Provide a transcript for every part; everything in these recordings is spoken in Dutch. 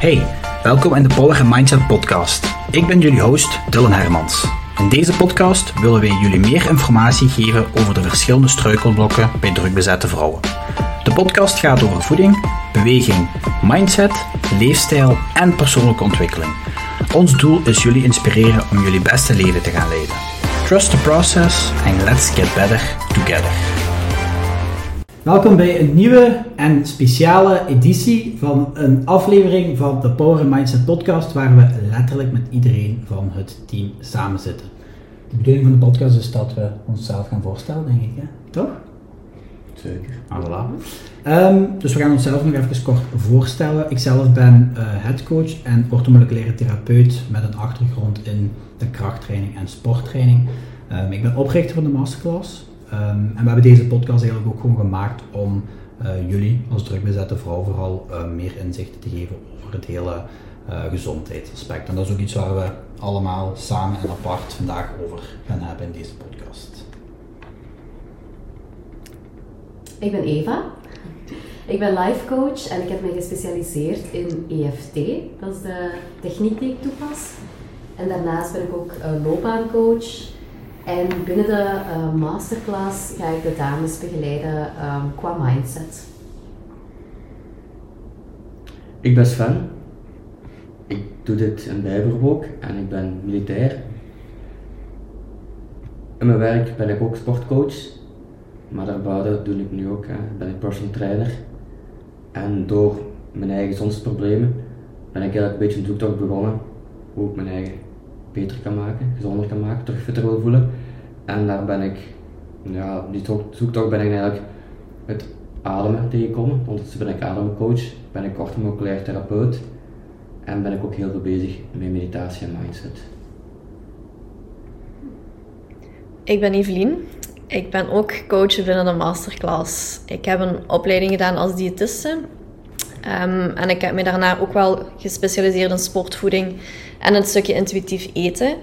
Hey, welkom in de Power Mindset podcast. Ik ben jullie host Dylan Hermans. In deze podcast willen we jullie meer informatie geven over de verschillende struikelblokken bij drukbezette vrouwen. De podcast gaat over voeding, beweging, mindset, leefstijl en persoonlijke ontwikkeling. Ons doel is jullie inspireren om jullie beste leven te gaan leiden. Trust the process and let's get better together. Welkom bij een nieuwe en speciale editie van een aflevering van de Power Mindset podcast, waar we letterlijk met iedereen van het team samen zitten. De bedoeling van de podcast is dat we onszelf gaan voorstellen, denk ik, hè? toch? Zeker. Ah, voilà. Ehm, dus we gaan onszelf nog even kort voorstellen. Ik zelf ben uh, headcoach en orthomoleculaire therapeut met een achtergrond in de krachttraining en sporttraining. Um, ik ben oprichter van de masterclass. Um, en we hebben deze podcast eigenlijk ook gewoon gemaakt om uh, jullie als drukbezette vrouw vooral uh, meer inzicht te geven over het hele uh, gezondheidsaspect. En dat is ook iets waar we allemaal samen en apart vandaag over gaan hebben in deze podcast. Ik ben Eva. Ik ben life coach en ik heb mij gespecialiseerd in EFT. Dat is de techniek die ik toepas. En daarnaast ben ik ook loopbaancoach. En binnen de uh, masterclass ga ik de dames begeleiden um, qua mindset. Ik ben Sven. Ik doe dit in bijberoep en ik ben militair. In mijn werk ben ik ook sportcoach, maar daarbuiten doe ik nu ook, hè, ben ik personal trainer. En door mijn eigen gezondheidsproblemen ben ik eigenlijk een beetje een zoektocht begonnen hoe ik mijn eigen beter kan maken, gezonder kan maken, terug fitter wil voelen. En daar ben ik, ja, die zoektocht ben ik eigenlijk met ademen tegengekomen. Ondertussen ben ik ademcoach, ben ik orthomoleculair therapeut en ben ik ook heel veel bezig met meditatie en mindset. Ik ben Evelien. Ik ben ook coach binnen de masterclass. Ik heb een opleiding gedaan als diëtiste. Um, en ik heb me daarna ook wel gespecialiseerd in sportvoeding en een stukje intuïtief eten.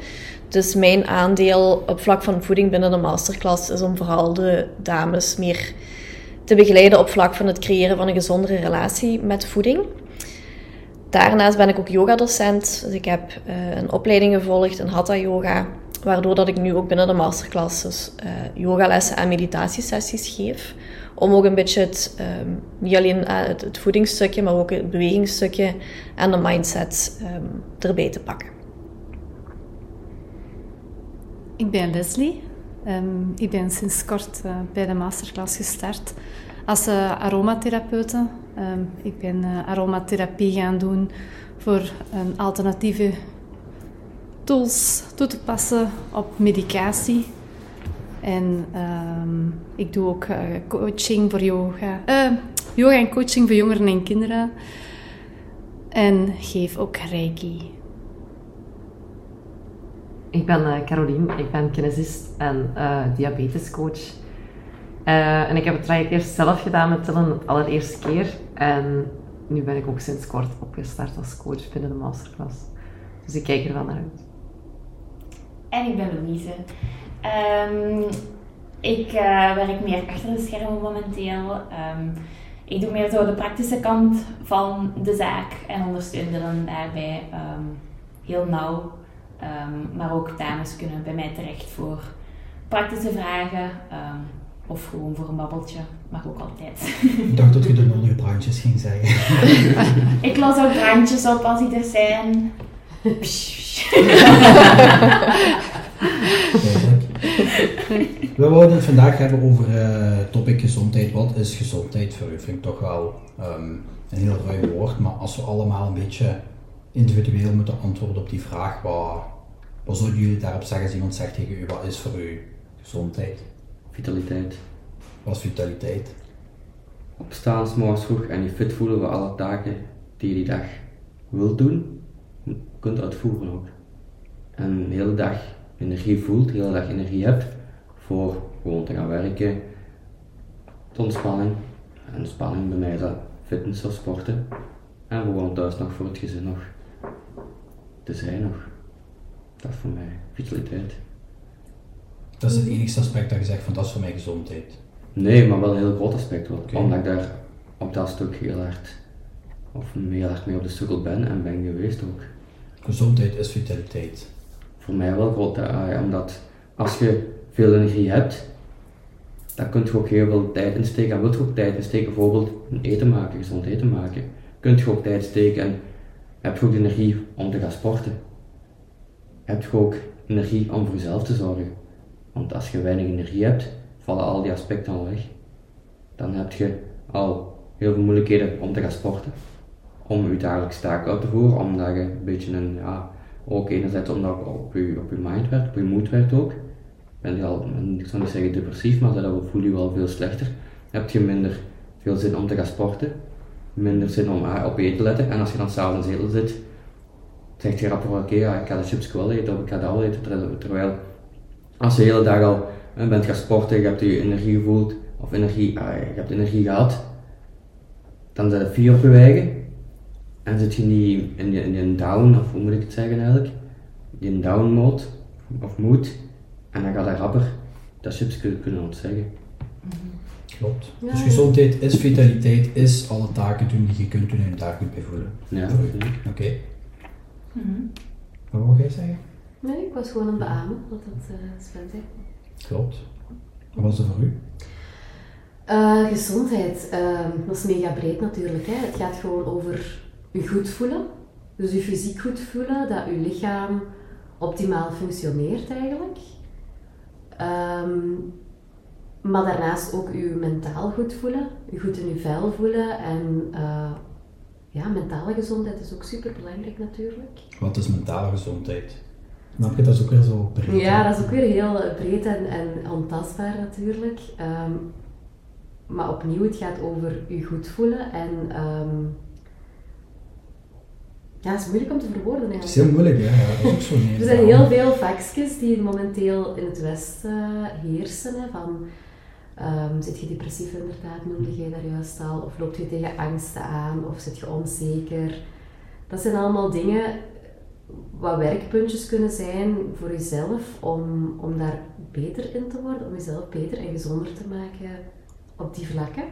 Dus mijn aandeel op vlak van voeding binnen de masterclass is om vooral de dames meer te begeleiden op vlak van het creëren van een gezondere relatie met voeding. Daarnaast ben ik ook yogadocent. Dus ik heb uh, een opleiding gevolgd in Hatha Yoga, waardoor dat ik nu ook binnen de masterclass dus, uh, yogalessen en meditatiesessies geef. Om ook een beetje um, niet alleen uh, het, voedingsstukje, maar ook het bewegingsstukje en de mindset um, erbij te pakken. Ik ben Leslie. Um, ik ben sinds kort uh, bij de masterclass gestart als uh, aromatherapeute. Um, ik ben uh, aromatherapie gaan doen voor een alternatieve tools toe te passen op medicatie. En um, ik doe ook coaching voor yoga. yoga en coaching voor jongeren en kinderen. En geef ook reiki. Ik ben uh, Carolien, ik ben kinesist en uh, diabetescoach. Uh, en ik heb het traject eerst zelf gedaan met Tillen, de allereerste keer. En nu ben ik ook sinds kort opgestart als coach binnen de masterclass. Dus ik kijk er wel naar uit. En ik ben Louise. Um, ik werk meer achter de schermen momenteel. Um, ik doe meer zo de praktische kant van de zaak en ondersteun daarbij um, heel nauw. Um, maar ook dames kunnen bij mij terecht voor praktische vragen um, of gewoon voor een babbeltje, mag ook altijd. Ik dacht dat je de nodige brandjes ging zeggen. ik los ook brandjes op als die er zijn. We willen het vandaag hebben over uh, topic gezondheid. Wat is gezondheid voor u? Vind ik toch wel um, een heel ruim woord, maar als we allemaal een beetje individueel moeten antwoorden op die vraag, wat, wat zouden jullie daarop zeggen als iemand zegt tegen u, wat is voor u gezondheid? Vitaliteit. Wat is vitaliteit? Opstaan, s'morgens vroeg en je fit voelen voor alle taken die je die dag wilt doen, kunt uitvoeren ook. En de hele dag energie voelt, de hele dag energie hebt voor gewoon te gaan werken, de ontspanning. En ontspanning bij mij is dat fitness of sporten. En gewoon thuis nog voor het gezin nog te zijn nog. Dat is voor mij vitaliteit. Dat is het enigste aspect dat je zegt van dat is voor mij gezondheid. Nee, maar wel een heel groot aspect. Okay. Omdat ik daar op dat stuk heel hard of heel erg mee op de struggle ben en ben geweest ook. Gezondheid is vitaliteit. Voor mij wel groot, uh, omdat als je veel energie hebt, dan kun je ook heel veel tijd insteken. En wil je ook tijd insteken, bijvoorbeeld een eten maken, gezond eten maken. Kun je ook tijd steken en heb je ook energie om te gaan sporten. Heb je ook energie om voor jezelf te zorgen. Want als je weinig energie hebt, vallen al die aspecten al weg. Dan heb je al heel veel moeilijkheden om te gaan sporten. Om je dagelijks taak uit te voeren, omdat je een beetje een, ja, ook enerzijds omdat op je, op je mind werkt, op je moed werkt ook. Ben je al, ik zou niet zeggen depressief, maar dat voel je wel veel slechter. Heb je minder veel zin om te gaan sporten, minder zin om op eten te letten. En als je dan s'avonds zetel zit, zegt je rapper oké, ik ga de chips wel eten of ik ga dat wel eten. Terwijl als je de hele dag al bent gaan sporten, je hebt je energie gevoeld, of energie, ah, je hebt energie gehad, dan zit je vier op je wegen. En zit je niet in je, in down, of hoe moet ik het zeggen eigenlijk, in down mode, of mood, en dan gaat hij rapper dat chips kunnen, kunnen ontzeggen. Klopt. dus gezondheid is vitaliteit, is alle taken doen die je kunt doen en je daar goed bij voelen. Ja, Oké. Okay. Mm Wat wil jij zeggen? Nee, ik was gewoon aan het beamen wat dat uh, Sven zei. Klopt. Wat was er voor u? Uh, gezondheid, uh, dat is mega breed natuurlijk. Hè. Het gaat gewoon over je goed voelen. Dus je fysiek goed voelen, dat je lichaam optimaal functioneert eigenlijk. Um, maar daarnaast ook je mentaal goed voelen, je goed in je vel voelen en uh, ja, mentale gezondheid is ook super belangrijk natuurlijk. Wat is mentale gezondheid? Snap je, dat is ook weer zo breed. Ja, dat is ook weer heel breed en, en ontastbaar natuurlijk. Um, maar opnieuw, het gaat over je goed voelen en um, ja, het is moeilijk om te verwoorden eigenlijk. Het is heel moeilijk, ja. ja dat is ook zo er zijn heel veel vakjes die momenteel in het Westen heersen. Hè, van, um, zit je depressief inderdaad, noemde jij daar juist al, of loop je tegen angsten aan, of zit je onzeker. Dat zijn allemaal dingen wat werkpuntjes kunnen zijn voor jezelf om, om daar beter in te worden, om jezelf beter en gezonder te maken op die vlakken.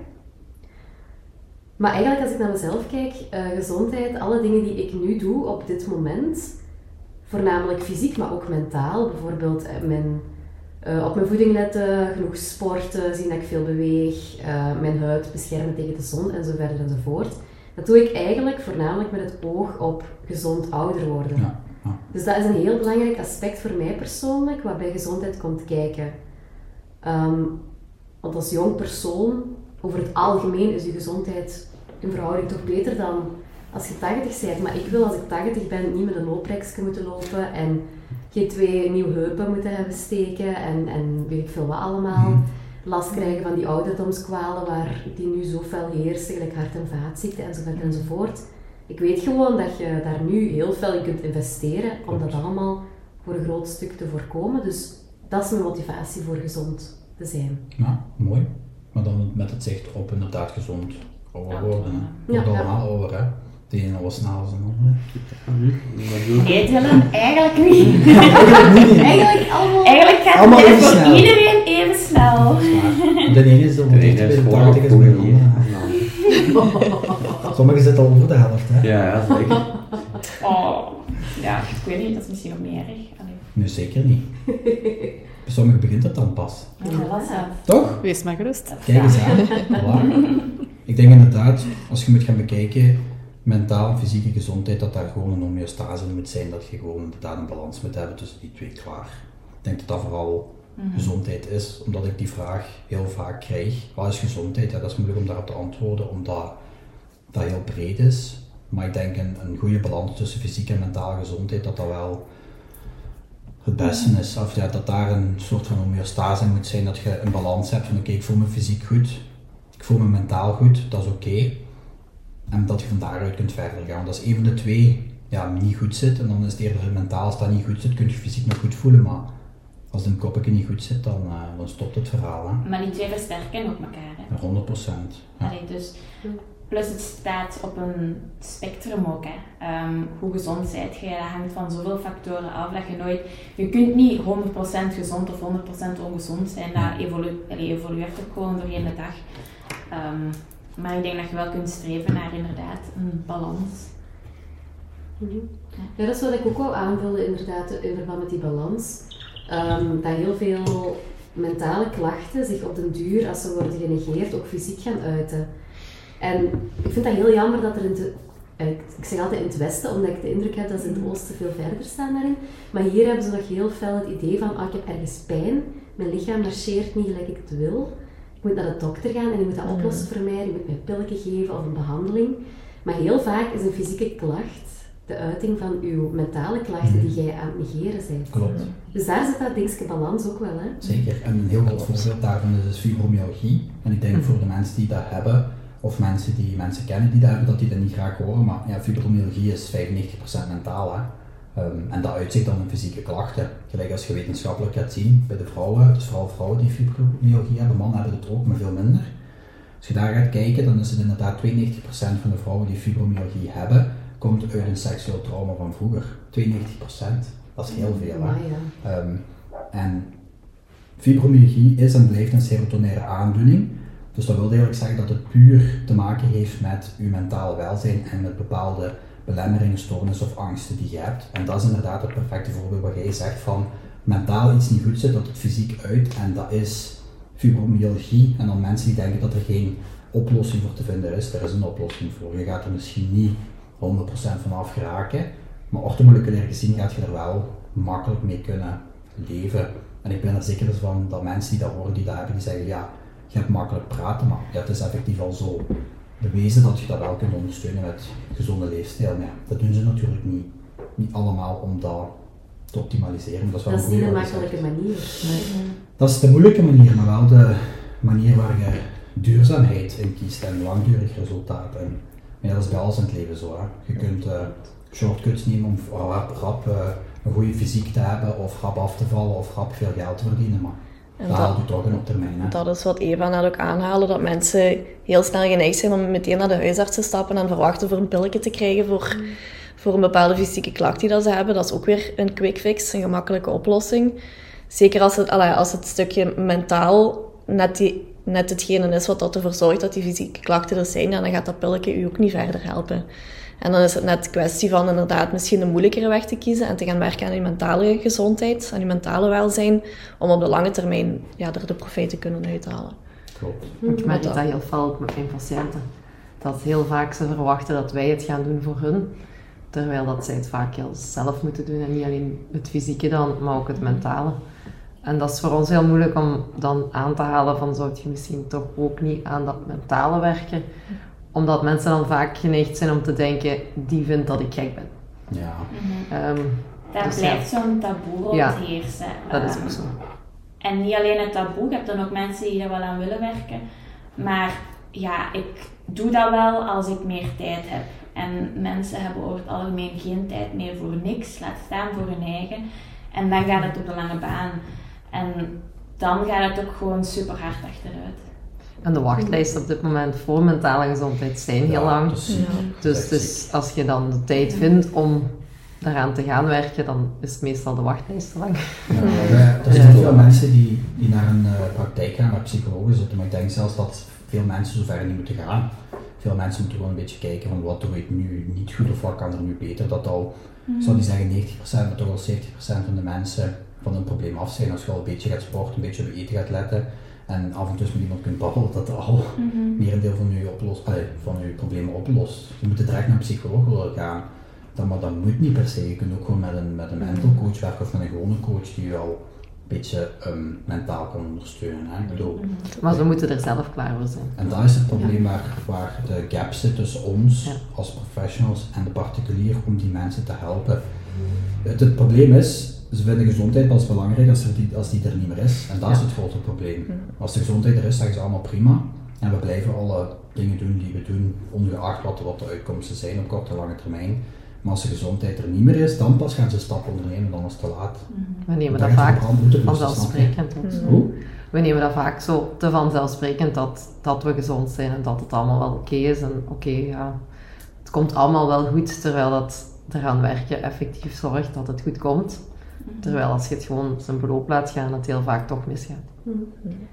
Maar eigenlijk als ik naar mezelf kijk, uh, gezondheid, alle dingen die ik nu doe op dit moment, voornamelijk fysiek, maar ook mentaal, bijvoorbeeld uh, mijn, uh, op mijn voeding letten, genoeg sporten, zien dat ik veel beweeg, mijn huid beschermen tegen de zon en zo verder enzovoort. Dat doe ik eigenlijk voornamelijk met het oog op gezond ouder worden. Ja, ja. Dus dat is een heel belangrijk aspect voor mij persoonlijk, wat bij gezondheid komt kijken. Um, want als jong persoon over het algemeen is je gezondheid in verhouding toch beter dan als je 80 bent. Maar ik wil als ik 80 ben niet met een looprekje moeten lopen en geen twee nieuwe heupen moeten hebben steken en, en weet ik veel wat allemaal. Mhm. Last krijgen van die ouderdomskwalen waar die nu zo fel heersen, gelijk hart- en vaatziekten enzovoort enzovoort. Ik weet gewoon dat je daar nu heel veel in kunt investeren om dat allemaal voor een groot stuk te voorkomen. Dus dat is mijn motivatie voor gezond te zijn. Ja, mooi. Maar dan met het zicht op inderdaad gezond ouder worden. Ja, ja. allemaal ouder, hè. De ene was sneller dan de andere. Nee, Dylan, eigenlijk niet. Eigenlijk allemaal... Eigenlijk gaat Allemaal het voor snel. iedereen even snel. De ene is dan De dicht ene bij is de gewoon 80 is bij de. Sommigen zitten al over de helft, hè. Ja, ja, zeker. Oh, ja, ik weet niet, dat is misschien nog meer erg. Allee, Nee, zeker niet. Bij sommigen begint het dan pas. ja, dat was het. Toch? Wees maar gerust. Kijk eens aan. Voilà. Ik denk inderdaad, als je moet gaan bekijken, mentaal en fysieke gezondheid, dat daar gewoon een homeostase in moet zijn. Dat je gewoon inderdaad een balans moet hebben tussen die twee klaar. Ik denk dat dat vooral gezondheid is, omdat ik die vraag heel vaak krijg. Wat is gezondheid? Ja, dat is moeilijk om daarop te antwoorden, omdat dat heel breed is. Maar ik denk een, een goede balans tussen fysieke en mentale gezondheid, dat dat wel het beste is. Of ja, dat daar een soort van homeostase moet zijn, dat je een balans hebt van oké, ik voel me fysiek goed, ik voel me mentaal goed, dat is oké. En dat je van daaruit kunt verder gaan. Want als een van de twee ja, niet goed zit, en dan is het eerder mentaal, als dat niet goed zit, kun je fysiek nog goed voelen, maar als een koppetje niet goed zit, dan, eh, dan stopt het verhaal. Hè. Maar die twee versterken ook elkaar. Hè. 100 procent. Ja. Allee, dus, plus het staat op een spectrum ook. Hè. Ehm, hoe gezond zijt je, dat hangt van zoveel factoren af dat je nooit... Je kunt niet 100% gezond of 100% ongezond zijn. Dat evolu evolueert ook gewoon doorheen de dag. Ehm, maar ik denk dat je wel kunt streven naar inderdaad een balans. Mhm. Ja, dat is wat ik ook wou aanvullen, inderdaad, in verband met die balans. Ehm, dat heel veel mentale klachten zich op den duur, als ze worden genegeerd, ook fysiek gaan uiten. En ik vind dat heel jammer dat er in de, eh, ik zeg altijd in het westen, omdat ik de indruk heb dat ze in het oosten veel verder staan daarin. Maar hier hebben ze nog heel fel het idee van, ah, ik heb ergens pijn, mijn lichaam marcheert niet gelijk ik het wil. Moet naar de dokter gaan en die moet dat oplossen voor mij, die moet mij pillen geven of een behandeling. Maar heel vaak is een fysieke klacht de uiting van uw mentale klachten die jij aan het negeren bent. Klopt. Dus daar zit dat dingetje balans ook wel, hè? Zeker. En een heel groot voorbeeld daarvan is dus fibromyalgie. En ik denk voor de mensen die dat hebben, of mensen die mensen kennen die dat hebben, dat die dat niet graag horen. Maar ja, fibromyalgie is 95% mentaal. Hè. Ehm, en dat uitzicht dan in fysieke klachten. Gelijk als je wetenschappelijk gaat zien bij de vrouwen, dus vooral vrouwen die fibromyalgie hebben, mannen hebben het ook, maar veel minder. Als je daar gaat kijken, dan is het inderdaad 92% van de vrouwen die fibromyalgie hebben, komt uit een seksueel trauma van vroeger. 92%. Dat is heel veel. Hè? Maar ja. Ehm, en fibromyalgie is en blijft een serotonaire aandoening. Dus dat wil eigenlijk zeggen dat het puur te maken heeft met uw mentale welzijn en met bepaalde belemmeringen, stoornissen of angsten die je hebt. En dat is inderdaad het perfecte voorbeeld wat jij zegt van mentaal iets niet goed zit, dat het fysiek uit en dat is fibromyalgie. En dan mensen die denken dat er geen oplossing voor te vinden is, er is een oplossing voor. Je gaat er misschien niet 100% van af geraken, maar orthomoleculair gezien gaat je er wel makkelijk mee kunnen leven. En ik ben er zeker van dat mensen die dat horen, die dat hebben, die zeggen ja, je hebt makkelijk praten, maar ja, het is effectief al zo bewezen dat je dat wel kunt ondersteunen met gezonde leefstijl. Maar ja, dat doen ze natuurlijk niet, niet allemaal om dat te optimaliseren. Dat is, wel Dat is niet een makkelijke manier. Dat is de moeilijke manier, maar wel de manier waar je duurzaamheid in kiest en langdurig resultaat. En ja, dat is bij alles in het leven zo. Hè. Je kunt eh, shortcuts nemen om rap, rap eh, een goede fysiek te hebben, of rap af te vallen, of rap veel geld te verdienen. Maar En dat in op termijn. Hè. Dat is wat Eva net ook aanhaalde, dat mensen heel snel geneigd zijn om meteen naar de huisarts te stappen en verwachten voor een pilletje te krijgen voor, voor een bepaalde fysieke klacht die dat ze hebben. Dat is ook weer een quick fix, een gemakkelijke oplossing. Zeker als het, allee, als het stukje mentaal net, die, net hetgene is wat dat ervoor zorgt dat die fysieke klachten er zijn, dan gaat dat pilletje u ook niet verder helpen. En dan is het net kwestie van inderdaad misschien een moeilijkere weg te kiezen en te gaan werken aan je mentale gezondheid, aan je mentale welzijn, om op de lange termijn ja, er de profijt te kunnen uithalen. Klopt. Ik merk dat heel fel ook met mijn patiënten. Dat heel vaak ze verwachten dat wij het gaan doen voor hun. Terwijl dat zij het vaak heel zelf moeten doen. En niet alleen het fysieke dan, maar ook het mentale. En dat is voor ons heel moeilijk om dan aan te halen van zou je misschien toch ook niet aan dat mentale werken. Omdat mensen dan vaak geneigd zijn om te denken, die vindt dat ik gek ben. Ja. Ehm, Daar Dus ja. blijft zo'n taboe rond Ja, heersen. dat is Ehm, ook zo. En niet alleen het taboe, je hebt dan ook mensen die er wel aan willen werken. Maar ja, ik doe dat wel als ik meer tijd heb. En mensen hebben over het algemeen geen tijd meer voor niks, laat staan voor hun eigen. En dan gaat het op de lange baan. En dan gaat het ook gewoon super hard achteruit. En de wachtlijsten op dit moment voor mentale gezondheid zijn heel Ja, lang. Dus, dus als je dan de tijd vindt om daaraan te gaan werken, dan is meestal de wachtlijst te lang. Ja, er zijn veel mensen die, die naar een eh, praktijk gaan, waar psychologen zitten, maar ik denk zelfs dat veel mensen zover niet moeten gaan. Veel mensen moeten gewoon een beetje kijken van wat doe ik nu niet goed of wat kan er nu beter. Dat al, ik zou niet zeggen 90%, maar toch wel 70% van de mensen van een probleem af zijn. Als je al een beetje gaat sporten, een beetje op je eten gaat letten en af en toe met iemand kunt babbelen, dat dat al merendeel van je, allee, van je problemen oplost. Je moet direct naar een psycholoog willen gaan. Dat, maar dat moet niet per se. Je kunt ook gewoon met een, met een mental coach werken of met een gewone coach die je al een beetje ehm, mentaal kan ondersteunen. Hè? Ik bedoel, Maar ze moeten er zelf klaar voor zijn. en dat is het probleem waar, waar de gap zit tussen ons Ja. als professionals en de particulier om die mensen te helpen. Het, het probleem is, ze vinden gezondheid pas belangrijk als, er die, als die er niet meer is. En dat is het grote probleem. Als de gezondheid er is, zeggen ze allemaal prima. En we blijven alle dingen doen die we doen, ongeacht wat, wat de uitkomsten zijn op korte en lange termijn. Maar als de gezondheid er niet meer is, dan pas gaan ze stappen ondernemen, dan is het te laat. We nemen dat het vaak lossen, vanzelfsprekend. Hoe? We nemen dat vaak zo te vanzelfsprekend dat, dat we gezond zijn en dat het allemaal wel oké is. En oké, ja, het komt allemaal wel goed, terwijl dat eraan werken effectief zorgt dat het goed komt. Terwijl als je het gewoon zijn beloop laat gaan, het heel vaak toch misgaat.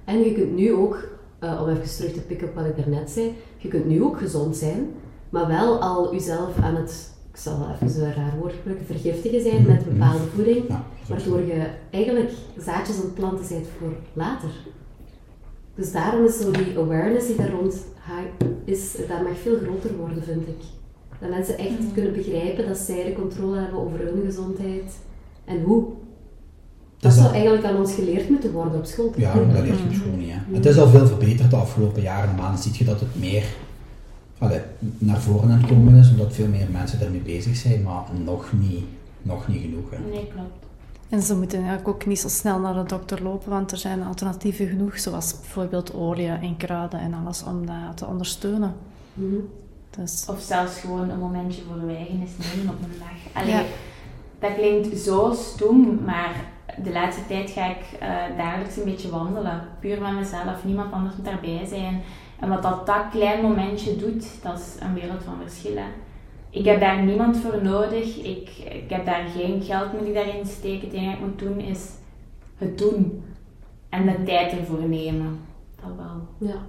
En je kunt nu ook eh, om even terug te pikken op wat ik daarnet zei, je kunt nu ook gezond zijn, maar wel al jezelf aan het, ik zal wel even zo'n raar woord gebruiken, vergiftigen zijn met bepaalde voeding, Ja, waardoor je eigenlijk zaadjes aan het planten bent voor later. Dus daarom is zo die awareness die daar rond is, dat mag veel groter worden, vind ik. Dat mensen echt kunnen begrijpen dat zij de controle hebben over hun gezondheid en hoe. Dat Dus zou dat- eigenlijk aan ons geleerd moeten worden op school. Ja, maar dat leert je op school niet. Hè. Het is al veel verbeterd de afgelopen jaren en maanden. Zie je dat het meer allee, naar voren aan het komen is, omdat veel meer mensen ermee bezig zijn, maar nog niet, nog niet genoeg. Hè. Nee, klopt. En ze moeten eigenlijk ook niet zo snel naar de dokter lopen, want er zijn alternatieven genoeg, zoals bijvoorbeeld olie en kruiden en alles om dat te ondersteunen. Dus, Of zelfs gewoon een momentje voor je eigen is nemen op een dag. Allee, Ja. Dat klinkt zo stoem, maar de laatste tijd ga ik eh, dagelijks een beetje wandelen. Puur met mezelf, niemand anders moet daarbij zijn. En wat dat, dat klein momentje doet, dat is een wereld van verschil. hè. Ik heb daar niemand voor nodig. Ik, ik heb daar geen geld moet ik daarin steken. Het enige wat ik moet doen is het doen. En de tijd ervoor nemen. Dat wel. Ja.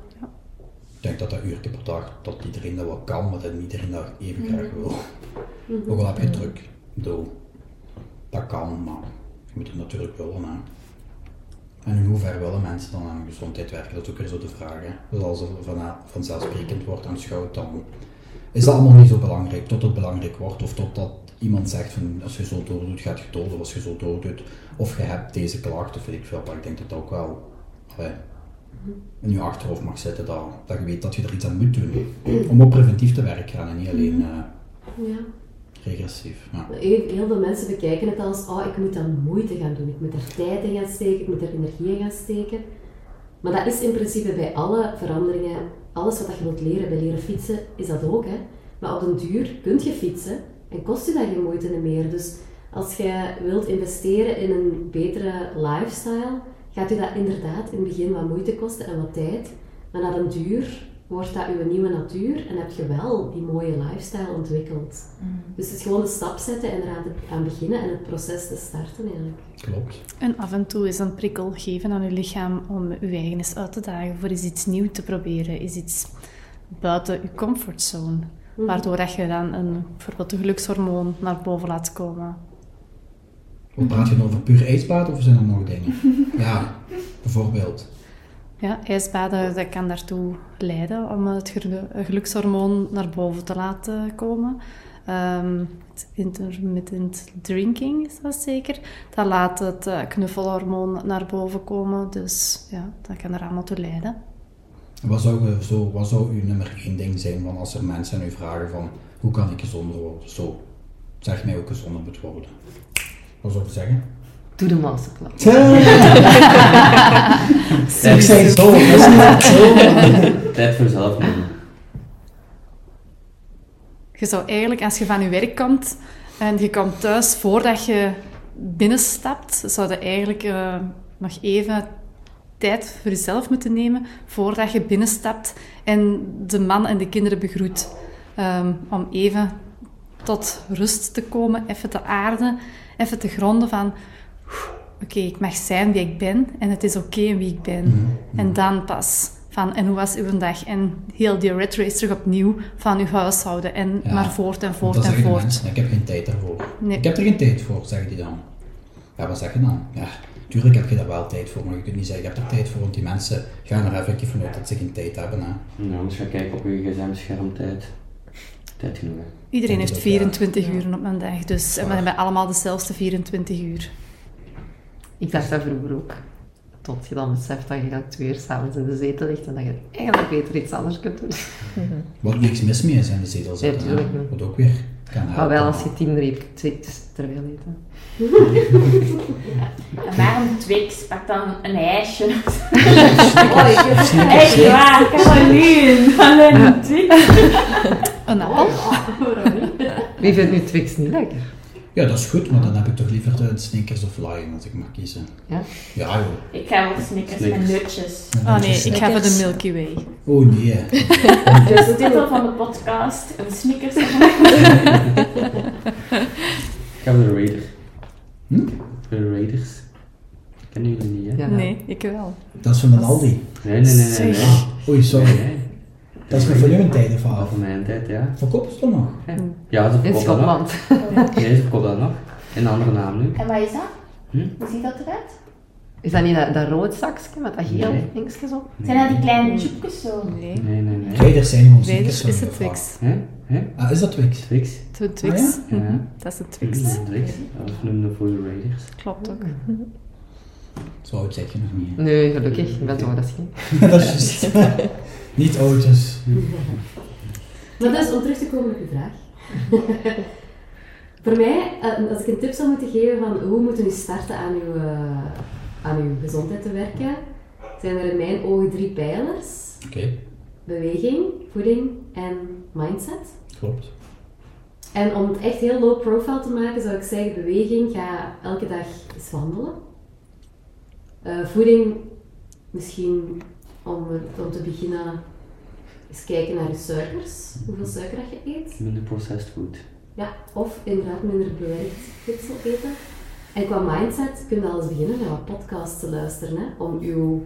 Ik denk dat dat uurtje per dag, dat iedereen dat wel kan, maar dat niet iedereen dat even graag wil. Mhm. Ook al heb je druk. Bedoel, dat kan, maar je moet het natuurlijk willen. Hè. En in hoeverre willen mensen dan aan gezondheid werken? Dat is ook weer zo de vraag. Dus als er van, vanzelfsprekend wordt aanschouwd, dan is dat allemaal niet zo belangrijk. Tot het belangrijk wordt, of totdat iemand zegt van als je zo doordoet, gaat je dood, of als je zo doordoet, of je hebt deze klacht, of weet ik veel. Maar ik denk dat dat ook wel in je achterhoofd mag zitten, dat, dat je weet dat je er iets aan moet doen. Om ook preventief te werken en niet alleen eh, ja. Regressief. Heel, veel mensen bekijken het als, oh, ik moet dan moeite gaan doen, ik moet er tijd in gaan steken, ik moet er energie in gaan steken. Maar dat is in principe bij alle veranderingen, alles wat je wilt leren, bij leren fietsen, is dat ook. Hè? Maar op den duur kun je fietsen en kost je dat geen moeite meer. Dus als je wilt investeren in een betere lifestyle, gaat u dat inderdaad in het begin wat moeite kosten en wat tijd. Maar na den duur wordt dat uw nieuwe natuur en heb je wel die mooie lifestyle ontwikkeld. Dus het is gewoon een stap zetten en eraan te- aan beginnen en het proces te starten eigenlijk. Klopt. en af en toe is een prikkel geven aan je lichaam om je eigen eens uit te dagen voor eens iets nieuws te proberen, is iets buiten je comfortzone. Waardoor dat je dan een, bijvoorbeeld een gelukshormoon naar boven laat komen. Wat praat je dan over puur ijsbad of zijn er nog dingen? Ja, bijvoorbeeld. Ja, ijsbaden dat kan daartoe leiden om het gelu- gelukshormoon naar boven te laten komen. Ehm, het intermittent drinking is dat zeker. Dat laat het eh, knuffelhormoon naar boven komen. Dus ja, dat kan er allemaal toe leiden. Wat zou, je zo, wat zou uw nummer één ding zijn van als er mensen aan u vragen van hoe kan ik gezonder worden? Zo, zeg mij ook gezonder moet worden. Wat zou je zeggen? Doe de masterclass. Ik zei zo, dat is niet zo. Tijd voor zelf nemen. Je zou eigenlijk, als je van je werk komt en je komt thuis voordat je binnenstapt, zou je eigenlijk eh, nog even tijd voor jezelf moeten nemen voordat je binnenstapt en de man en de kinderen begroet. Ehm, om even tot rust te komen, even te aarden, even te gronden van oké, ik mag zijn wie ik ben en het is oké wie ik ben. En dan pas van en hoe was uw dag? En heel die red race terug opnieuw van uw huishouden en Ja, maar voort en voort en voort. mensen, ik heb geen tijd daarvoor. Nee. Ik heb er geen tijd voor, zeggen die dan. Ja, wat zeg je dan? Ja, tuurlijk heb je daar wel tijd voor, maar je kunt niet zeggen, je hebt er tijd voor, want die mensen gaan er effectief vanuit dat ze geen tijd hebben. Hè. Nou, anders ga kijken op je gsm-schermtijd. Tijd genoeg. hè. Iedereen heeft is ook, ja. 24 uur op een dag, dus en we hebben allemaal dezelfde 24 uur. Ik dacht dat vroeger ook. Tot je dan beseft dat je eigenlijk twee uur s'avonds in de zetel ligt en dat je eigenlijk beter iets anders kunt doen. Wat niks mis mee is in de zetel zitten. hè. tuurlijk niet. Wat ook weer kan. Maar wel als je tien reepjes te veel eet. hè. En waarom Twix? Pak dan een ijsje. Oh, ik Echt waar, Caroline. Alleen een Twix. Een appel? Wie vindt nu Twix niet lekker? Ja, dat is goed, maar dan heb ik toch liever de Snickers of Lion als ik mag kiezen. Ja? Ja joh. Ik ga voor Snickers met Snickers. nutjes. Oh nee, ik ga voor de Milky Way. Oh nee. Dus de titel van de podcast, een Snickers. Ik ga voor de Raiders. Hm? Voor de Raiders. Kennen jullie niet, hè? Ja. Nee, ik wel. Dat is van een Aldi. Nee, nee, nee, nee. Oei, sorry. Nee, nee. Dat is nog van uw tijd of af? van mijn tijd, ja. Verkopen ze toch nog? Ja, ze In verkoopt dat nog. Schotland. Nee, ze verkoopt dat nog. In een andere naam nu. En wat is dat? Hm? Hoe ziet dat eruit? Is dat niet dat, dat rood zakje met dat geel Nee. dingetjes op? Zijn dat die kleine chipjes zo? Nee. Nee, nee, nee. Er zijn gewoon Nee, dus is het. Twix. Hè? Hè? Ah, is dat Twix? Twix? De Twix. Ah, ja? Mhm, Ja. Dat is de Twix. Twix. Twix. Dat noemen de Full Raiders. Klopt ook. Zo oud zeg je nog niet. hè? Nee, gelukkig. Ik ben zo dat is geen. dat is juist. niet oud dus. Maar dus, om terug te komen op je vraag. Voor mij, eh, als ik een tip zou moeten geven van hoe moeten we starten aan uw, eh, aan uw gezondheid te werken, zijn er in mijn ogen drie pijlers. Oké, Beweging, voeding en mindset. klopt. En om het echt heel low profile te maken, zou ik zeggen: beweging, ga elke dag eens wandelen. Eh, voeding, misschien om, om te beginnen, eens kijken naar je suikers, hoeveel suiker dat je eet. Minder processed food. Ja, of inderdaad minder bewerkt voedsel eten. En qua mindset kun je al eens beginnen met wat podcasts te luisteren, hè, om uw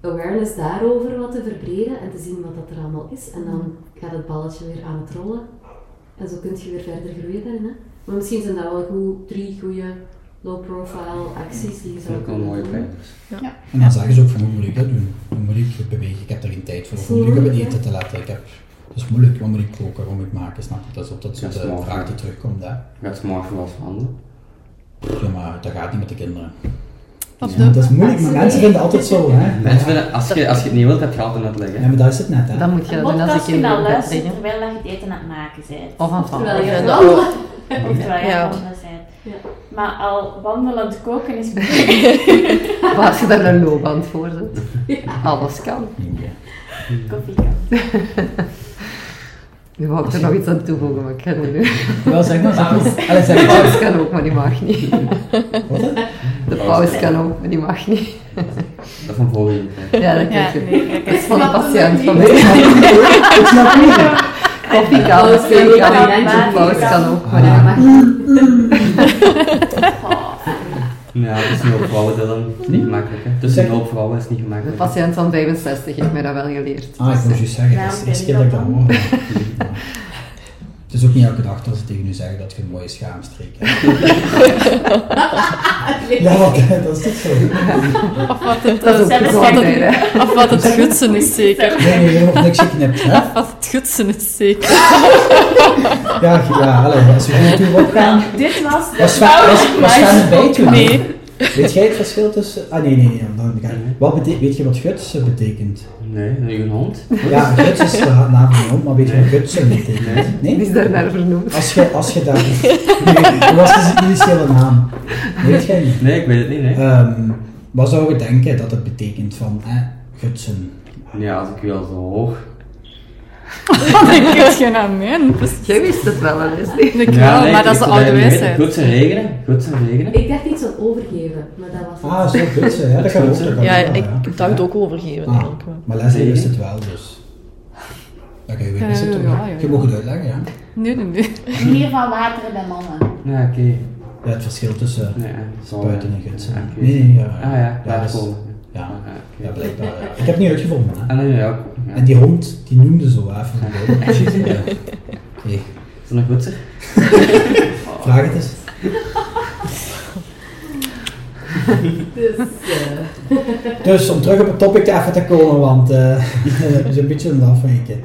awareness daarover wat te verbreden en te zien wat dat er allemaal is. En dan gaat het balletje weer aan het rollen. En zo kun je weer verder groeien daarin. Hè. Maar misschien zijn dat wel goed, drie goede low-profile acties die je Dat zou kunnen mooie doen. pijlers. En dan zeggen ze ook van hoe moet ik dat doen? Hoe moet ik bewegen? Ik heb er geen tijd voor. Hoe moet ik op het eten te letten? Ik heb, het is moeilijk. Wat moet ik koken? Wat moet ik maken? Snap je? Dat is op dat soort Dat is eh, mooi, vraag ja. die terugkomt. Hè? Gaat morgen wel eens wandelen? Ja, maar dat gaat niet met de kinderen. Ja, dat is moeilijk, maar mensen vinden altijd zo. Hè? Mensen vinden, als je, als je het niet wilt, heb je altijd uitleggen. Ja, maar dat is het net. Hè? Dan moet je dat doen als je bed luisteren terwijl je het eten aan het maken bent. Of aan het wandelen. Of terwijl je Ja. aan het wandelen. Ja. Maar al wandelend koken is Of als je daar een loopband voor zet. Alles kan. Koffie kan. Nu wou ik er nog iets aan toevoegen, maar ik kan niet doen. Wel, zeg maar. Zeg maar. Allee, De maar. kan ook, maar die mag niet. Wat? De paus kan ook, maar die mag niet. Dat van vorige tijd. Ja, dat Ja, kijk je. nee, Dat is van een patiënt van mij. ik snap niet. Koffie kan, Paus thee kan, de paus kan. ook, maar Ah. niet. Ja, het is niet op vrouwen, Dylan. Het is niet gemakkelijk, hè. Tussen een hoop vrouwen is niet De gemakkelijk. patiënt van 65 heeft mij dat wel geleerd. Ah, ik moest je zeggen, dat is de eerste keer dat ik dat hoor. Het is ook niet elke dag dat ze tegen u zeggen dat je een mooie schaamstreek hebt. Ja, wat, dat is toch zo? Of wat het, Dat is of wat het gutsen is zeker. Nee, nee, je hebt nog niks geknipt, hè? Wat het gutsen is zeker. Ja, ja, allee, als we goed toe opgaan. Dit was de Was was- was? Nee. Weet jij het verschil tussen... Ah, nee, nee, nee. Dan Wat bete- weet je wat gutsen betekent? Nee, een hond. Ja, guts is de naam van je hond, maar weet je wat gutsen betekent? Die Nee? is daar naar vernoemd. Als je, als je daar... Nee, was dus een initiële naam. Weet jij niet? Nee, ik weet het niet, nee. Ehm, wat zou je denken dat het betekent van eh, gutsen? Ja, als ik u al zo hoor. Ik heb geen aan mijn. Jij wist het wel, Leslie. Ik Ja, wel, nee, maar dat is de oude wijsheid. Goed zijn regenen, goed zijn regenen. Ik dacht iets van overgeven, maar dat was het. Ah, zo gutsen, ja, dat kan ook. Ja, ik dacht ook overgeven. Ah, eigenlijk wel. maar Leslie wist het wel, dus... Ja, jij Ja, wist het toch? ja, wel? ja, Je mag het uitleggen, ja. Nee, nee, nee. In ieder geval wateren bij mannen. Ja, oké. Ja, het verschil tussen Nee, buiten en gutsen. Ja, oké. Nee, nee, ja. Ah ja, ja, dat is- komen. Ja, Ah, oké. ja, blijkbaar. ja. Ik heb het niet uitgevonden, hè. Ah, nee, ja, ook. Ja. En die hond, die noemde zo even ja. Oké, Is dat nog goed, zeg? vraag het eens. Dus, eh, Dus om terug op het topic even te komen, want eh we zijn een beetje aan het afwijken.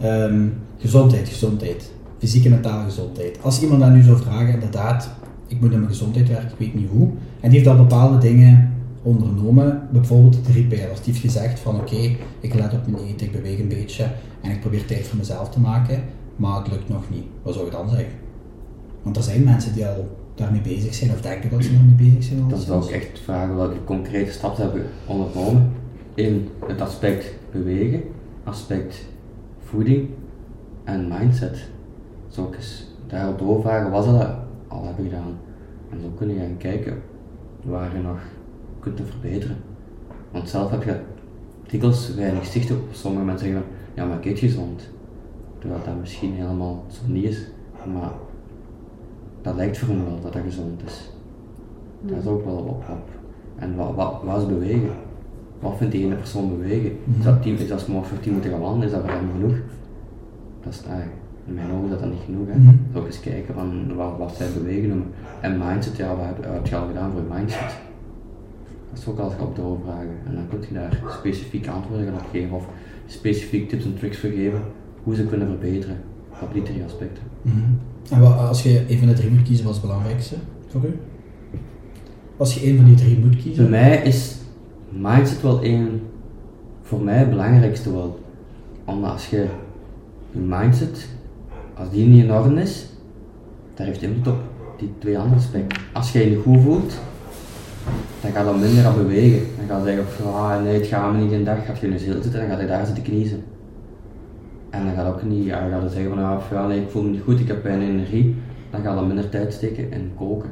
Ehm, gezondheid, gezondheid. Fysieke en mentale gezondheid. Als iemand dat nu zou vragen, inderdaad, ik moet aan mijn gezondheid werken, ik weet niet hoe. En die heeft al bepaalde dingen ondernomen, bijvoorbeeld drie pijlers. Die heeft gezegd van oké, ik let op mijn eten, ik beweeg een beetje en ik probeer tijd voor mezelf te maken, maar het lukt nog niet. Wat zou je dan zeggen? Want er zijn mensen die al daarmee bezig zijn of denken dat ze daarmee bezig zijn. Dan zou ik echt vragen welke concrete stappen hebben ondernomen in het aspect bewegen, aspect voeding en mindset. Zou ik eens daarop doorvragen ze dat al hebben gedaan. En zo kun je gaan kijken waar je nog kunt verbeteren. Want zelf heb je dikwijls weinig zicht op. Sommige mensen zeggen van, ja maar ik eet gezond. Terwijl dat misschien helemaal zo niet is. Maar dat lijkt voor hen wel dat dat gezond is. Daar is ook wel op. op. En wat, wat, wat ze bewegen. wat vindt die ene persoon bewegen? Mhm. Is dat team, is dat morgen voor tien moeten gaan wandelen, is dat voor hem genoeg? Dat is, ah, in mijn ogen is dat dan niet genoeg. Hè. Dus ook eens kijken van wat, wat zij bewegen. En mindset, ja, wat heb, wat heb je al gedaan voor je mindset? Dat is ook als je op doorvragen. En dan kun je daar specifiek antwoorden op geven of specifiek tips en tricks voor geven hoe ze kunnen verbeteren op die drie aspecten. Mhm. En wat, als je een van de drie moet kiezen, wat is het belangrijkste voor u? Als je een van die drie moet Voor kiezen? mij is mindset wel één, voor mij het belangrijkste wel. Omdat als je je mindset, als die niet in orde is, daar heeft invloed op die twee andere aspecten. Als je je goed voelt, dan ga je dan minder aan bewegen. Dan ga je zeggen van ah, nee, het gaat me niet een dag, gaat je zetel zitten, dan ga je daar zitten kniezen. En dan ga je ook niet, ja, dan ga je zeggen van ah, ja, nee, ik voel me niet goed, ik heb weinig energie. Dan ga je dan minder tijd steken in koken.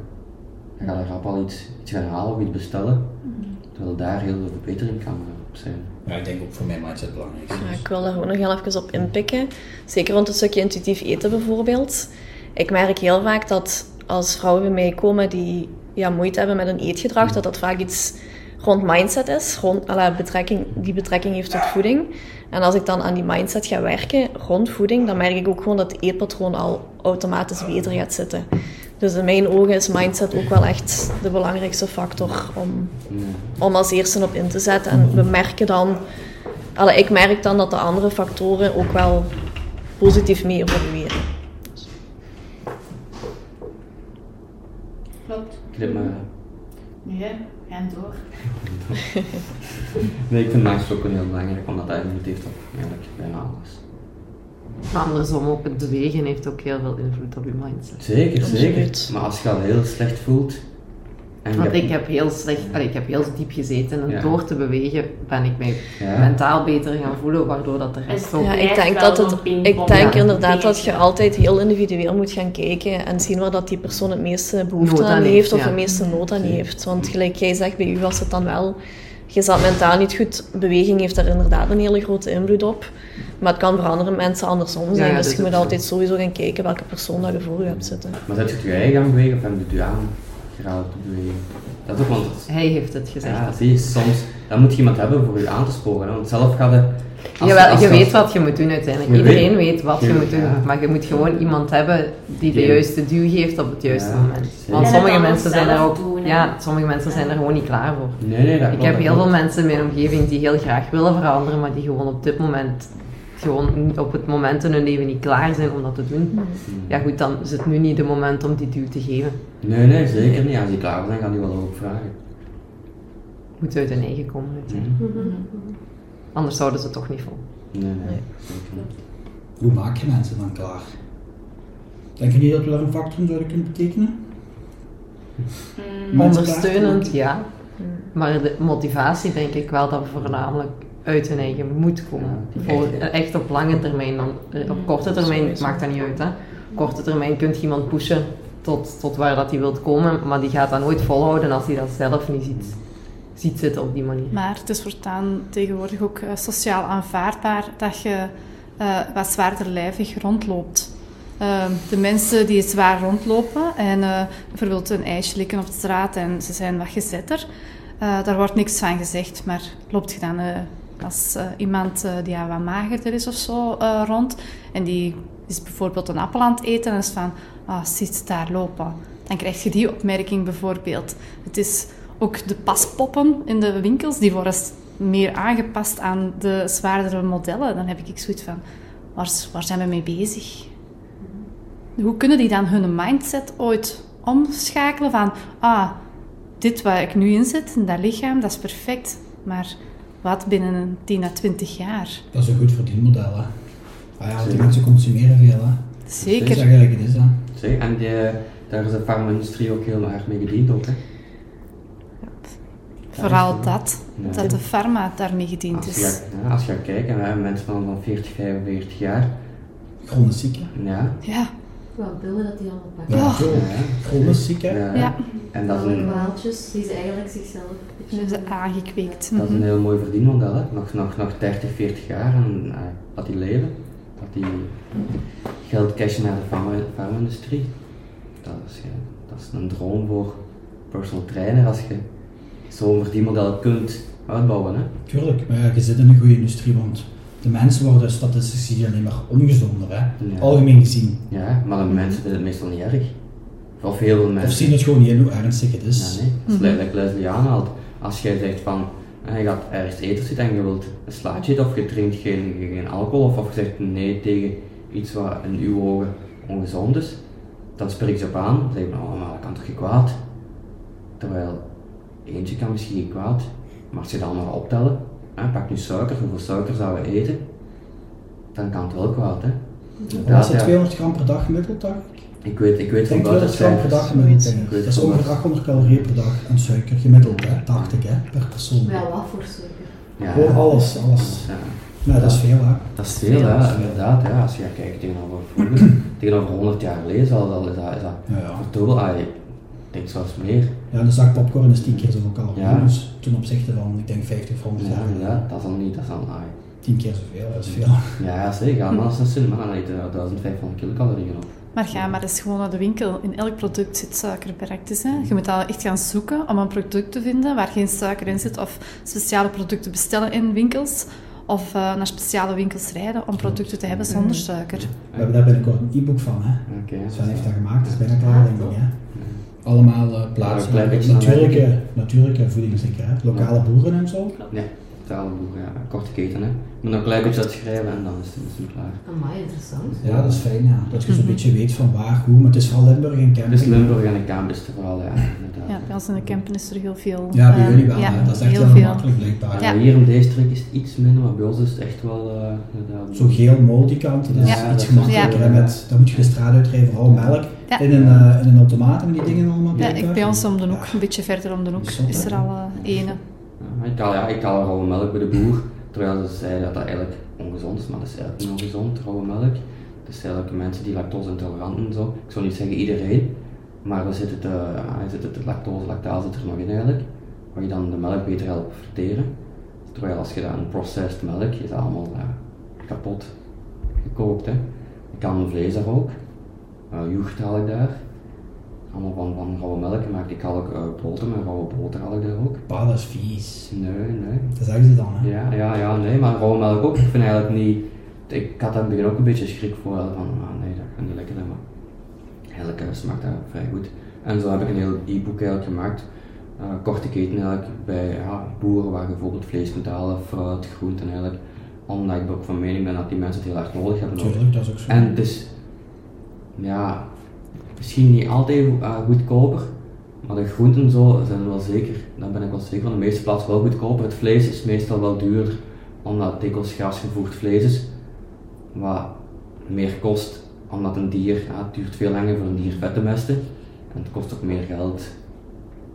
Dan ga je rap al iets, iets gaan halen of iets bestellen. Terwijl daar heel veel verbetering kan op zijn. Ja, ik denk ook voor mij mindset. Ja, ik wil daar ook nog heel even op inpikken. Zeker rond het stukje intuïtief eten bijvoorbeeld. Ik merk heel vaak dat als vrouwen bij mij komen die ja, moeite hebben met een eetgedrag, dat dat vaak iets rond mindset is, rond, alla, betrekking, die betrekking heeft tot voeding. En als ik dan aan die mindset ga werken rond voeding, dan merk ik ook gewoon dat het eetpatroon al automatisch beter gaat zitten. Dus in mijn ogen is mindset ook wel echt de belangrijkste factor om, om als eerste op in te zetten. En we merken dan, alle, ik merk dan dat de andere factoren ook wel positief mee evolueren. Klopt. Knip maar. Nee, en door. Nee, ik vind wel heel belangrijk, omdat dat invloed heeft op eigenlijk bijna alles. Maar andersom ook, het bewegen heeft ook heel veel invloed op je mindset. Zeker, zeker. Maar als je al heel slecht voelt. En Want ik heb heel slecht, allee, ik heb heel diep gezeten en Ja. door te bewegen ben ik mij Ja. mentaal beter gaan voelen, waardoor dat de rest ook... Ja, ik denk dat het, ik denk Ja. inderdaad dat je altijd heel individueel moet gaan kijken en zien waar dat die persoon het meeste behoefte Nood aan aan heeft, of ja. het meeste nood aan heeft. Want gelijk jij zegt, bij u was het dan wel, je zat mentaal niet goed, beweging heeft daar inderdaad een hele grote invloed op. Maar het kan voor andere mensen andersom zijn, ja, dus je moet altijd sowieso gaan kijken welke persoon dat je voor je hebt zitten. Maar zet je het je eigen aan bewegen of heb je het je aan bewegen? Dat is ook want Hij heeft het gezegd. ja, zie je, soms dan moet je iemand hebben voor je aan te sporen. Hè? Want zelf gaat het. als- Jawel, als- je als- weet wat je moet doen uiteindelijk. Je Iedereen weet- weet wat je je- moet doen. ja. Maar je moet gewoon iemand hebben die de juiste duw geeft op het juiste Ja, moment. Want sommige mensen zijn er ook... doen, ja, sommige mensen zijn er gewoon niet klaar voor. Nee, nee, dat Ik klopt, heb dat heel veel mensen in mijn omgeving die heel graag willen veranderen, maar die gewoon op dit moment gewoon op het moment in hun leven niet klaar zijn om dat te doen. Ja goed, dan is het nu niet de moment om die duw te geven. Nee, nee, zeker niet. Als die klaar zijn, gaan die wel hulp vragen. Moet uit hun eigen komen uiteindelijk. Mhm. Anders zouden ze het toch niet vol. Nee, nee. Nee. Hoe maak je mensen dan klaar? Denk je niet dat we daar een factor in zouden kunnen betekenen? Mm, Ondersteunend, te ja. Maar de motivatie denk ik wel dat voornamelijk uit hun eigen moet komen. Ja. Voor, echt op lange termijn dan. eh, Op korte termijn maakt dat niet uit. Hè. Op korte termijn kun je iemand pushen tot, tot waar dat hij wilt komen, maar die gaat dat nooit volhouden als hij dat zelf niet ziet, ziet zitten op die manier. Maar het is voortaan tegenwoordig ook eh, sociaal aanvaardbaar dat je eh, wat zwaarderlijvig rondloopt. Eh, de mensen die zwaar rondlopen en eh, bijvoorbeeld een ijsje likken op de straat en ze zijn wat gezetter, eh, daar wordt niks van gezegd. Maar loopt je dan eh, als eh, iemand eh, die wat magerder is of zo eh, rond en die is bijvoorbeeld een appel aan het eten en is van, ah, ziet daar lopen. Dan krijg je die opmerking bijvoorbeeld. Het is ook de paspoppen in de winkels, die worden meer aangepast aan de zwaardere modellen. Dan heb ik zoiets van, waar, waar zijn we mee bezig? Hoe kunnen die dan hun mindset ooit omschakelen van, ah, dit waar ik nu in zit, in dat lichaam, dat is perfect. Maar wat binnen een 10 à 20 jaar? Dat is een goed verdienmodel, hè. Ah ja, want die mensen consumeren veel, hè. Dat is Zeker. eigenlijk het is, hè. Zeg, en die, daar is de farma-industrie ook heel erg mee gediend ook, hè. Vooral dat, Ja. dat de farma daarmee gediend Als je, is. gaat, ja, als je gaat kijken, we hebben mensen van, van 40, 45 jaar. Chronisch ziek, hè. Ja. Ja, Wat pillen dat die allemaal pakken. Ja, zo. Ja. Chronisch ziek, hè. Ja. Ja. En dat een, kwaaltjes die ze eigenlijk zichzelf... hebben ze aangekweekt. dat is een heel mooi verdienmodel, hè. Nog, nog, nog 30, 40 jaar en eh, dat die leven. Dat die geld cashen naar de farma-industrie. Dat, is, ja, dat is een droom voor personal trainer als je zo'n verdienmodel kunt uitbouwen. Hè? Tuurlijk, maar ja, je zit in een goede industrie, want de mensen worden statistisch gezien alleen maar ongezonder, hè? Ja. algemeen gezien. Ja, maar de mensen vinden het meestal niet erg. Of heel veel mensen. Of zien het gewoon niet in hoe ernstig het is. Ja, nee. Dat is like Leslie aanhaalt. Als jij zegt van, eh, je gaat ergens eten zitten en je wilt een slaatje eten of je drinkt geen, geen alcohol of, of je zegt nee tegen iets wat in uw ogen ongezond is, dan spreek je op aan. Dan zeg je, oh, maar dat kan toch niet kwaad? Terwijl eentje kan misschien niet kwaad, maar als je dan maar optellen, hè, pak nu suiker, hoeveel suiker zouden we eten, dan kan het wel kwaad. Hè? Inderdaad, is het, ja. 200 gram per dag gemiddeld, dacht ik? Ik weet, ik weet van buiten 200 gram per dag gemiddeld, denk ik. Dat is ongeveer buiten. 800 calorieën per dag aan suiker, gemiddeld, hè? dacht ik, hè? per persoon. Wel wat voor suiker. Ja. Gewoon alles, alles. Ja. Nou, dat is veel, hè? Dat is veel, hè, inderdaad. Ja, als je kijkt tegenover vroeger, tegenover 100 jaar geleden, zal dat, is dat, is dat Ja, ja. Ah, denk zelfs meer. Ja, een zak popcorn is 10 keer zoveel calorieën, Ja. dus ten opzichte van, ik denk 50 of 100 Ja, jaar inderdaad, dat is al niet, dat is al, ah, 10 keer zoveel, dat is veel. ja, ja, zeker. Maar maar dan eet je 1500 kilocalorieën op. Maar ga maar eens gewoon naar de winkel. In elk product zit suiker bereikt. Dus, hè. Je moet al echt gaan zoeken om een product te vinden waar geen suiker in zit. Of speciale producten bestellen in winkels. Of eh, naar speciale winkels rijden om producten te hebben zonder suiker. We hebben daar binnenkort een e-book van, hè? Oké. Sven heeft dat gemaakt, dat is bijna klaar, denk ik, hè? Allemaal eh, plaatsen, natuurlijke, natuurlijke voeding? Lokale boeren en zo. Ja, ja, korte keten, hè. Je moet nog een klein beetje uitschrijven en dan is het, is het klaar. Amai, interessant. Ja, dat is fijn, ja. Dat je zo'n beetje weet van waar, hoe, maar het is vooral Limburg en Het camping. is Limburg en de Kamer vooral, ja, inderdaad. Ja, bij ons in de campen is er heel veel. Ja, bij eh, jullie wel, ja, hè. dat is echt heel makkelijk blijkbaar. Ja, Hier in deze streek is het iets minder, maar bij ons is het echt wel eh, inderdaad. Zo geel mol die kant, dat is Ja, iets dat is- gemakkelijker. ja. Met, dan moet je de straat uitrijden, vooral melk. Ja. In, een, eh, in een automaat en die dingen allemaal Ja, ik, bij ons om de hoek, een beetje verder om de hoek, is er al eh, ene. Ik haal, ja, ik rauwe melk bij de boer, terwijl ze zeiden dat dat eigenlijk ongezond is, maar dat is eigenlijk niet ongezond, rauwe melk. Dat zijn eigenlijk mensen die lactose intolerant en zo. Ik zou niet zeggen iedereen, maar er zit het, eh, ja, zit het lactose, lactase zit er nog in eigenlijk, waar je dan de melk beter helpt verteren. Terwijl als je dan een processed melk, is dat allemaal kapot gekookt. Hè. Ik kan vlees daar ook, uh, yoghurt haal ik daar. Allemaal van, van rauwe melk maak ik haal ook eh, boter, met rauwe boter haal ik daar ook. Pa, dat is vies. Nee, nee. Dat zeggen ze dan, hè. Ja, ja, ja, nee, maar rauwe melk ook. Ik vind eigenlijk niet. Ik had daar in het begin ook een beetje schrik voor. Van, ah, nee, dat gaat niet lekker zijn, maar eigenlijk eh, smaakt dat vrij goed. En zo heb ik een heel e-book eigenlijk gemaakt. eh, korte keten eigenlijk bij ja, boeren waar je bijvoorbeeld vlees kunt halen, fruit, groenten eigenlijk. Omdat ik ook van mening ben dat die mensen het heel erg nodig hebben. Tuurlijk, dat is ook zo. En is, ja, misschien niet altijd eh, goedkoper, maar de groenten zo zijn wel zeker, daar ben ik wel zeker van, de meeste plaatsen wel goedkoper. Het vlees is meestal wel duurder, omdat het dikwijls grasgevoerd vlees is, wat meer kost, omdat een dier, ja, het duurt veel langer voor een dier vet te mesten, en het kost ook meer geld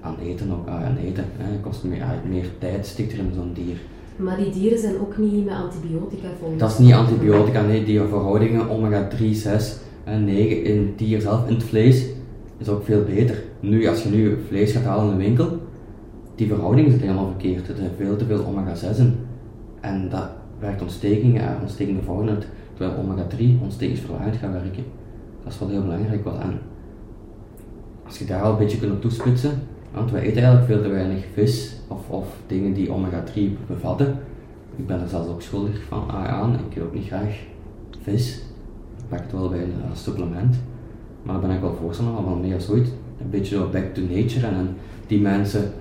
aan eten, ook, ah, aan eten. Hè. Het kost meer, ja, meer tijd stikt er in zo'n dier. Maar die dieren zijn ook niet met antibiotica volgens Dat is niet antibiotica, nee, die verhoudingen omega 3, 6 en 9 in het dier zelf, in het vlees, is ook veel beter. Nu, als je nu vlees gaat halen in de winkel, die verhoudingen zitten helemaal verkeerd. Er zijn veel te veel omega 6 in. En dat werkt ontstekingen, eh, ontstekende vormen uit, terwijl omega 3 ontstekingsverlagend gaat werken. Dat is wel heel belangrijk wel. En als je daar al een beetje kunt op toespitsen, want wij eten eigenlijk veel te weinig vis of, of dingen die omega 3 bevatten. Ik ben er zelfs ook schuldig van aan. Ik eet ook niet graag vis. Ik pak het wel bij een eh, supplement. Maar daar ben ik wel voorstander van, van meer als ooit. Een beetje zo back to nature en, die mensen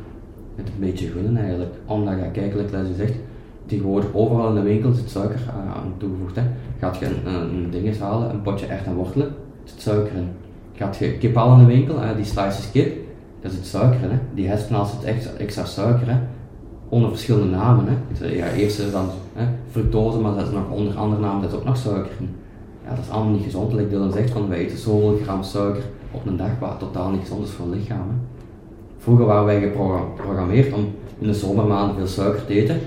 het een beetje gunnen eigenlijk. Omdat je kijkelijk, zoals je zegt, tegenwoordig overal in de winkel zit suiker eh, aan toegevoegd. Hè. Gaat je een, een, een ding eens halen, een potje echt en wortelen, zit suiker in. Gaat je kip halen in de winkel, eh, die slices kip, daar zit suiker in. Hè. Die hespenaal zit extra, extra suiker. Hè onder verschillende namen. Hè. Ja, eerst dan hè, fructose, maar dat is nog onder andere namen dat is ook nog suiker in. Ja, dat is allemaal niet gezond. Like Dylan zegt, van wij eten zoveel gram suiker op een dag, wat totaal niet gezond is voor het lichaam. Hè. Vroeger waren wij geprogrammeerd om in de zomermaanden veel suiker te eten.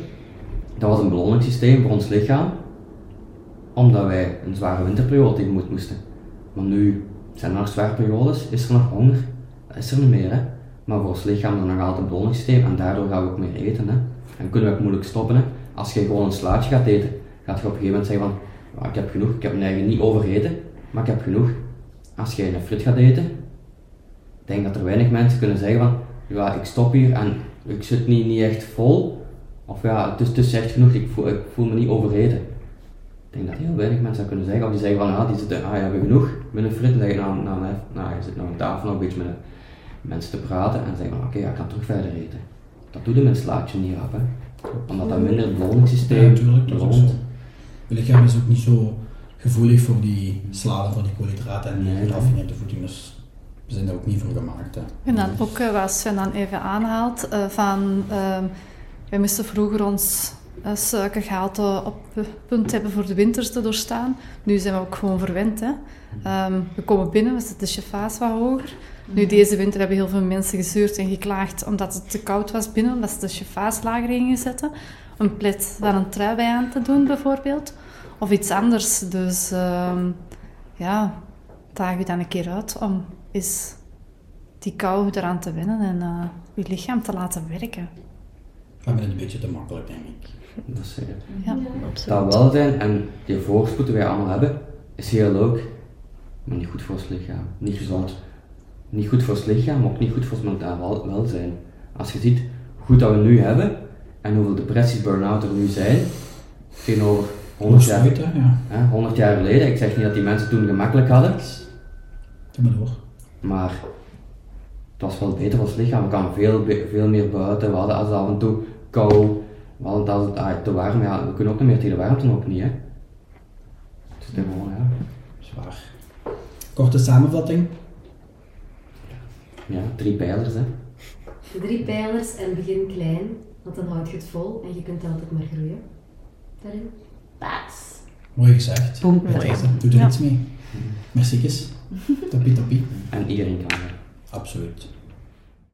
Dat was een beloningssysteem voor ons lichaam, omdat wij een zware winterperiode tegemoet moesten. Maar nu zijn er nog zware periodes, is er nog honger, dat is er niet meer. Hè. Maar voor ons lichaam is nog altijd een beloningssysteem en daardoor gaan we ook meer eten. Hè. En kunnen we ook moeilijk stoppen. Hè. Als je gewoon een slaatje gaat eten, gaat je op een gegeven moment zeggen van "Ja, ik heb genoeg, ik heb mijn eigen niet overeten, maar ik heb genoeg. Als je een frit gaat eten, ik denk dat er weinig mensen kunnen zeggen van ja, ik stop hier en ik zit niet, niet echt vol, Of ja, het is, het is echt genoeg, ik voel, ik voel me niet overreden. Ik denk dat heel weinig mensen dat kunnen zeggen. Of die zeggen van, ah, die zitten, ah, je hebt genoeg met een frit. Dan zeg je, nou, nou, nou, nou, je zit nog aan tafel nog een beetje met mensen te praten. En zeggen van, oké, ja, ik ga terug verder eten. Dat doet hem met een slaatje niet rap, hè. Omdat dat minder het Ja, beloningssysteem Je lichaam is ook niet zo gevoelig voor die sladen van die koolhydraten en die Nee. de voeding, dus we zijn daar ook niet voor gemaakt. Hè. En dan ook eh, wat Sven dan even aanhaalt, eh, van ehm wij moesten vroeger ons uh, suikergehalte op punt hebben voor de winters te doorstaan. Nu zijn we ook gewoon verwend. Hè. Ehm, we komen binnen, we zetten de chefa's wat hoger. Nu deze winter hebben heel veel mensen gezeurd en geklaagd omdat het te koud was binnen, omdat ze de chefa's lager gingen zetten. Een plet daar een trui bij aan te doen bijvoorbeeld. Of iets anders. Dus ehm, ja, daag je dan een keer uit om eens die kou eraan te wennen en eh, je lichaam te laten werken. We hebben het een beetje te makkelijk, denk ik. Dat is zeker. Ja. Dat welzijn en die voorspoed die wij allemaal hebben, is heel leuk, maar niet goed voor ons lichaam. Niet gezond. Niet goed voor ons lichaam, maar ook niet goed voor ons mentaal wel- welzijn. Als je ziet hoe goed dat we nu hebben en hoeveel depressies, burn-out er nu zijn, tegenover 100 jaar, hè, ja. hè, 100 jaar geleden. Ik zeg niet dat die mensen toen gemakkelijk hadden, Doe maar door. maar het was wel beter voor ons lichaam. We kwamen veel, veel meer buiten. We hadden als het af en toe kou. We hadden het als het ah, te warm. Ja, we kunnen ook niet meer tegen de warmte ook niet. Hè. Het is gewoon, ja. Zwaar. Korte samenvatting. ja, drie pijlers. Hè. De drie pijlers en begin klein, want dan houd je het vol en je kunt altijd maar groeien. Daarin. Paas. Mooi gezegd. Boom. Dat? Doe er Ja. iets mee. Merci. Toppie, toppie. En iedereen kan. Absoluut.